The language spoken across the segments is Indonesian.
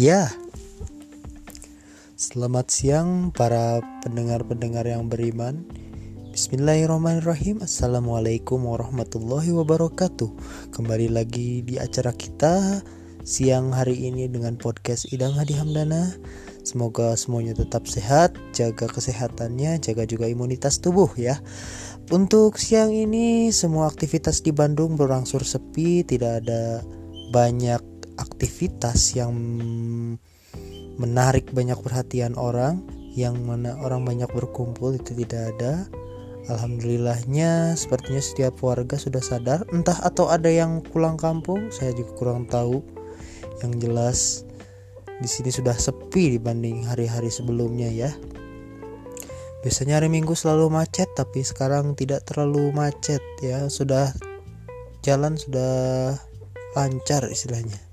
Ya, selamat siang para pendengar-pendengar yang beriman. Bismillahirrahmanirrahim. Assalamualaikum warahmatullahi wabarakatuh. Kembali lagi di acara kita Siang hari ini dengan podcast Idang Hadi Hamdana. Semoga semuanya tetap sehat Jaga kesehatannya Jaga juga imunitas tubuh ya. Untuk siang ini Semua aktivitas di Bandung berangsur sepi Tidak ada banyak aktivitas yang menarik banyak perhatian orang yang mana orang banyak berkumpul itu tidak ada. Alhamdulillahnya sepertinya setiap warga sudah sadar. Entah atau ada yang pulang kampung saya juga kurang tahu. Yang jelas di sini sudah sepi dibanding hari-hari sebelumnya ya. Biasanya hari minggu selalu macet tapi sekarang tidak terlalu macet ya. Sudah jalan sudah lancar istilahnya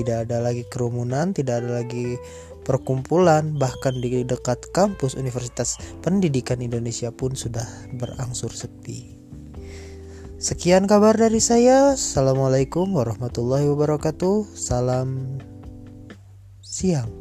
tidak ada lagi kerumunan, tidak ada lagi perkumpulan, bahkan di dekat kampus Universitas Pendidikan Indonesia pun sudah berangsur sepi. Sekian kabar dari saya. Assalamualaikum warahmatullahi wabarakatuh. Salam siang.